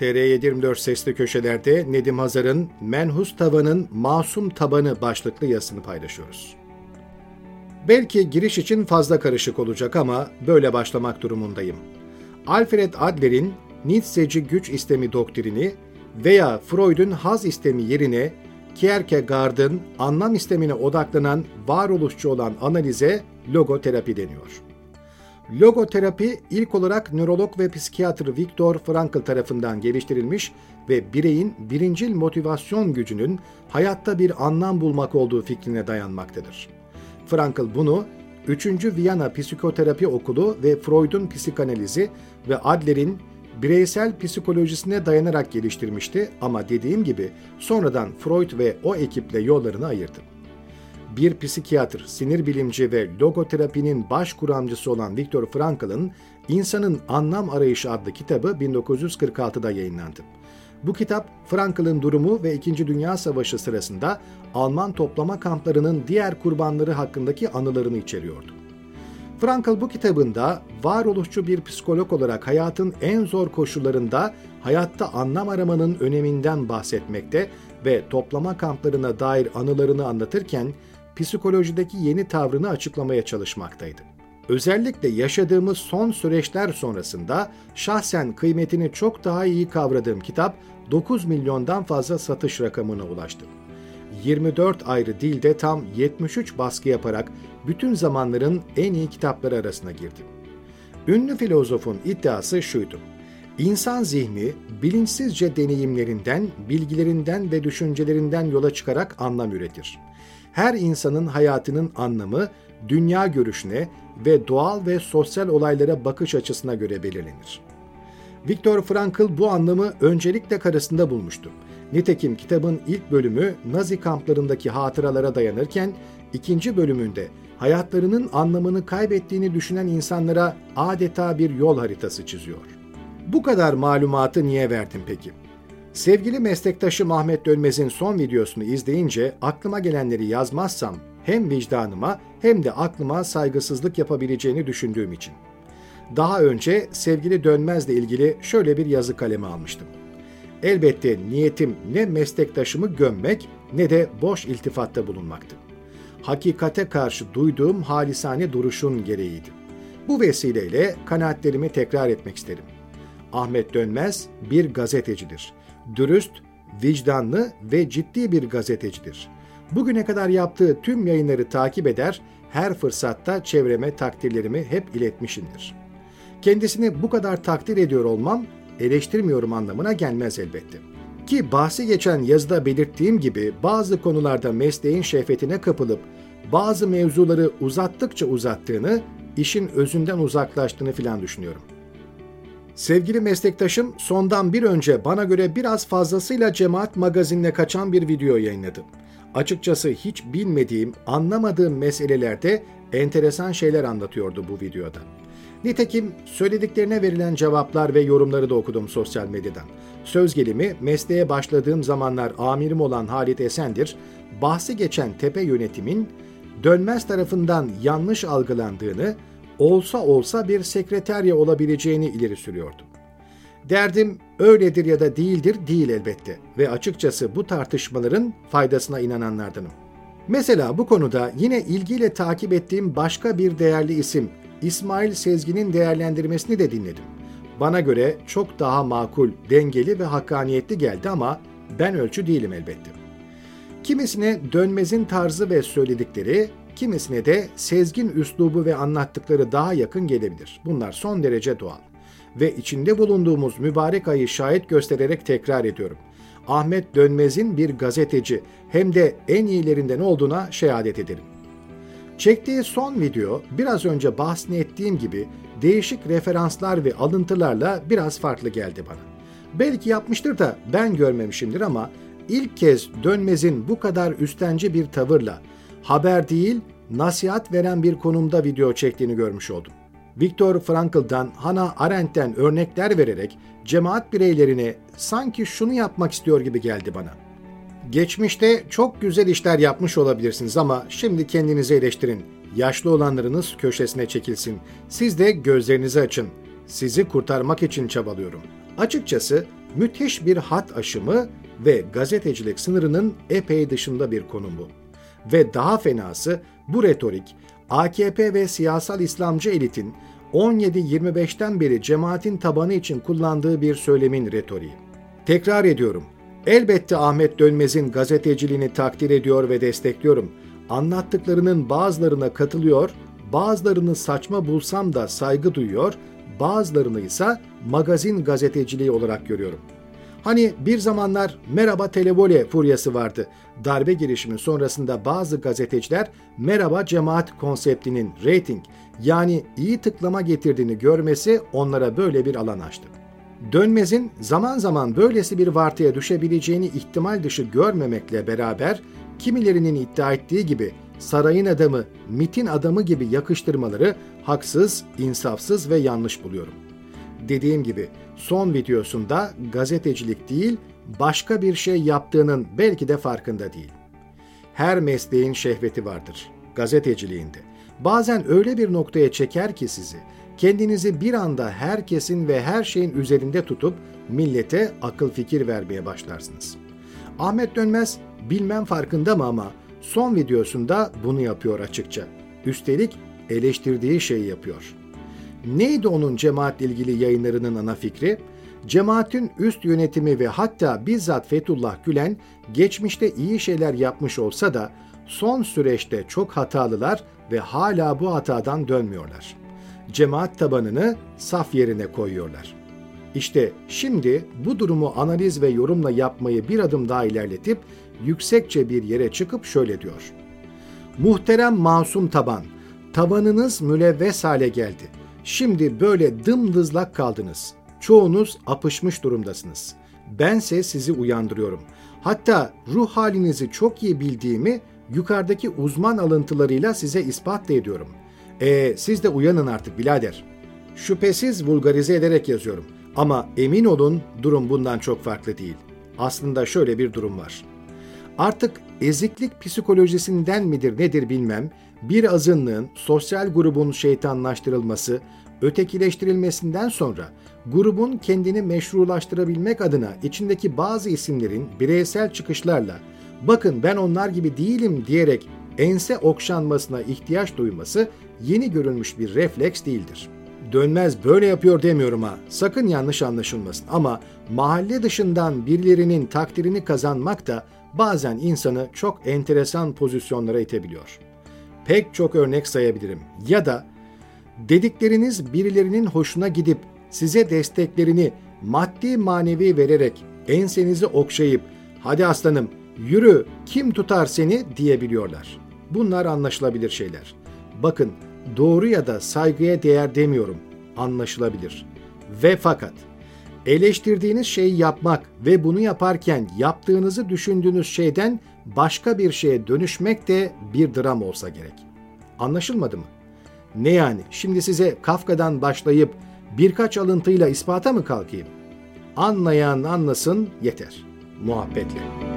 TR724 sesli köşelerde Nedim Hazar'ın Menhus Tavanın Masum Tabanı başlıklı yazısını paylaşıyoruz. Belki giriş için fazla karışık olacak ama böyle başlamak durumundayım. Alfred Adler'in Nietzscheci güç istemi doktrini veya Freud'un haz istemi yerine Kierkegaard'ın anlam istemine odaklanan varoluşçu olan analize logoterapi deniyor. Logoterapi ilk olarak nörolog ve psikiyatr Viktor Frankl tarafından geliştirilmiş ve bireyin birincil motivasyon gücünün hayatta bir anlam bulmak olduğu fikrine dayanmaktadır. Frankl bunu 3. Viyana Psikoterapi Okulu ve Freud'un psikanalizi ve Adler'in bireysel psikolojisine dayanarak geliştirmişti ama dediğim gibi sonradan Freud ve o ekiple yollarını ayırdı. Bir psikiyatr, sinir bilimci ve logoterapinin baş kuramcısı olan Viktor Frankl'ın İnsanın Anlam Arayışı adlı kitabı 1946'da yayınlandı. Bu kitap Frankl'ın durumu ve İkinci Dünya Savaşı sırasında Alman toplama kamplarının diğer kurbanları hakkındaki anılarını içeriyordu. Frankl bu kitabında varoluşçu bir psikolog olarak hayatın en zor koşullarında hayatta anlam aramanın öneminden bahsetmekte ve toplama kamplarına dair anılarını anlatırken psikolojideki yeni tavrını açıklamaya çalışmaktaydı. Özellikle yaşadığımız son süreçler sonrasında şahsen kıymetini çok daha iyi kavradığım kitap 9 milyondan fazla satış rakamına ulaştı. 24 ayrı dilde tam 73 baskı yaparak bütün zamanların en iyi kitapları arasına girdi. Ünlü filozofun iddiası şuydu. İnsan zihni bilinçsizce deneyimlerinden, bilgilerinden ve düşüncelerinden yola çıkarak anlam üretir. Her insanın hayatının anlamı dünya görüşüne ve doğal ve sosyal olaylara bakış açısına göre belirlenir. Viktor Frankl bu anlamı öncelikle karısında bulmuştu. Nitekim kitabın ilk bölümü Nazi kamplarındaki hatıralara dayanırken ikinci bölümünde hayatlarının anlamını kaybettiğini düşünen insanlara adeta bir yol haritası çiziyor. Bu kadar malumatı niye verdim peki? Sevgili meslektaşım Ahmet Dönmez'in son videosunu izleyince aklıma gelenleri yazmazsam hem vicdanıma hem de aklıma saygısızlık yapabileceğini düşündüğüm için. Daha önce sevgili Dönmez'le ilgili şöyle bir yazı kalemi almıştım. Elbette niyetim ne meslektaşımı gömmek ne de boş iltifatta bulunmaktı. Hakikate karşı duyduğum halisane duruşun gereğiydi. Bu vesileyle kanaatlerimi tekrar etmek isterim. Ahmet Dönmez bir gazetecidir. Dürüst, vicdanlı ve ciddi bir gazetecidir. Bugüne kadar yaptığı tüm yayınları takip eder, her fırsatta çevreme takdirlerimi hep iletmişimdir. Kendisini bu kadar takdir ediyor olmam eleştirmiyorum anlamına gelmez elbette. Ki bahsi geçen yazıda belirttiğim gibi bazı konularda mesleğin şehvetine kapılıp bazı mevzuları uzattıkça uzattığını, işin özünden uzaklaştığını filan düşünüyorum. Sevgili meslektaşım sondan bir önce bana göre biraz fazlasıyla cemaat magazinine kaçan bir video yayınladı. Açıkçası hiç bilmediğim, anlamadığım meselelerde enteresan şeyler anlatıyordu bu videoda. Nitekim söylediklerine verilen cevaplar ve yorumları da okudum sosyal medyadan. Söz gelimi mesleğe başladığım zamanlar amirim olan Halit Esendir, bahsi geçen tepe yönetimin dönmez tarafından yanlış algılandığını, olsa olsa bir sekreterya olabileceğini ileri sürüyordu. Derdim öyledir ya da değildir değil elbette ve açıkçası bu tartışmaların faydasına inananlardanım. Mesela bu konuda yine ilgiyle takip ettiğim başka bir değerli isim İsmail Sezgin'in değerlendirmesini de dinledim. Bana göre çok daha makul, dengeli ve hakkaniyetli geldi ama ben ölçü değilim elbette. Kimisine dönmezin tarzı ve söyledikleri, kimisine de Sezgin üslubu ve anlattıkları daha yakın gelebilir. Bunlar son derece doğal. Ve içinde bulunduğumuz mübarek ayı şahit göstererek tekrar ediyorum. Ahmet Dönmez'in bir gazeteci hem de en iyilerinden olduğuna şehadet ederim. Çektiği son video biraz önce bahsini ettiğim gibi değişik referanslar ve alıntılarla biraz farklı geldi bana. Belki yapmıştır da ben görmemişimdir ama ilk kez Dönmez'in bu kadar üstenci bir tavırla haber değil nasihat veren bir konumda video çektiğini görmüş oldum. Viktor Frankl'dan, Hannah Arendt'ten örnekler vererek cemaat bireylerine sanki şunu yapmak istiyor gibi geldi bana. Geçmişte çok güzel işler yapmış olabilirsiniz ama şimdi kendinizi eleştirin. Yaşlı olanlarınız köşesine çekilsin. Siz de gözlerinizi açın. Sizi kurtarmak için çabalıyorum. Açıkçası Müthiş bir hat aşımı ve gazetecilik sınırının epey dışında bir konum bu. Ve daha fenası bu retorik AKP ve siyasal İslamcı elitin 17-25'ten beri cemaatin tabanı için kullandığı bir söylemin retoriği. Tekrar ediyorum. Elbette Ahmet Dönmez'in gazeteciliğini takdir ediyor ve destekliyorum. Anlattıklarının bazılarına katılıyor, bazılarını saçma bulsam da saygı duyuyor, bazılarını ise magazin gazeteciliği olarak görüyorum. Hani bir zamanlar merhaba televole furyası vardı. Darbe girişimi sonrasında bazı gazeteciler merhaba cemaat konseptinin rating yani iyi tıklama getirdiğini görmesi onlara böyle bir alan açtı. Dönmez'in zaman zaman böylesi bir vartıya düşebileceğini ihtimal dışı görmemekle beraber kimilerinin iddia ettiği gibi sarayın adamı, mitin adamı gibi yakıştırmaları haksız, insafsız ve yanlış buluyorum. Dediğim gibi son videosunda gazetecilik değil, başka bir şey yaptığının belki de farkında değil. Her mesleğin şehveti vardır, gazeteciliğinde. Bazen öyle bir noktaya çeker ki sizi, kendinizi bir anda herkesin ve her şeyin üzerinde tutup millete akıl fikir vermeye başlarsınız. Ahmet Dönmez bilmem farkında mı ama son videosunda bunu yapıyor açıkça. Üstelik eleştirdiği şeyi yapıyor. Neydi onun cemaatle ilgili yayınlarının ana fikri? Cemaatin üst yönetimi ve hatta bizzat Fethullah Gülen geçmişte iyi şeyler yapmış olsa da son süreçte çok hatalılar ve hala bu hatadan dönmüyorlar. Cemaat tabanını saf yerine koyuyorlar. İşte şimdi bu durumu analiz ve yorumla yapmayı bir adım daha ilerletip yüksekçe bir yere çıkıp şöyle diyor. Muhterem masum taban, tabanınız mülevves hale geldi. Şimdi böyle dımdızlak kaldınız. Çoğunuz apışmış durumdasınız. Bense sizi uyandırıyorum. Hatta ruh halinizi çok iyi bildiğimi yukarıdaki uzman alıntılarıyla size ispat da ediyorum. E siz de uyanın artık birader. Şüphesiz vulgarize ederek yazıyorum. Ama emin olun durum bundan çok farklı değil. Aslında şöyle bir durum var. Artık eziklik psikolojisinden midir nedir bilmem, bir azınlığın sosyal grubun şeytanlaştırılması, ötekileştirilmesinden sonra grubun kendini meşrulaştırabilmek adına içindeki bazı isimlerin bireysel çıkışlarla bakın ben onlar gibi değilim diyerek ense okşanmasına ihtiyaç duyması yeni görülmüş bir refleks değildir. Dönmez böyle yapıyor demiyorum ha. Sakın yanlış anlaşılmasın ama mahalle dışından birilerinin takdirini kazanmak da bazen insanı çok enteresan pozisyonlara itebiliyor. Pek çok örnek sayabilirim. Ya da dedikleriniz birilerinin hoşuna gidip size desteklerini maddi manevi vererek ensenizi okşayıp hadi aslanım yürü kim tutar seni diyebiliyorlar. Bunlar anlaşılabilir şeyler. Bakın doğru ya da saygıya değer demiyorum. Anlaşılabilir. Ve fakat eleştirdiğiniz şeyi yapmak ve bunu yaparken yaptığınızı düşündüğünüz şeyden başka bir şeye dönüşmek de bir dram olsa gerek. Anlaşılmadı mı? Ne yani? Şimdi size Kafka'dan başlayıp birkaç alıntıyla ispata mı kalkayım? Anlayan anlasın yeter. Muhabbetle.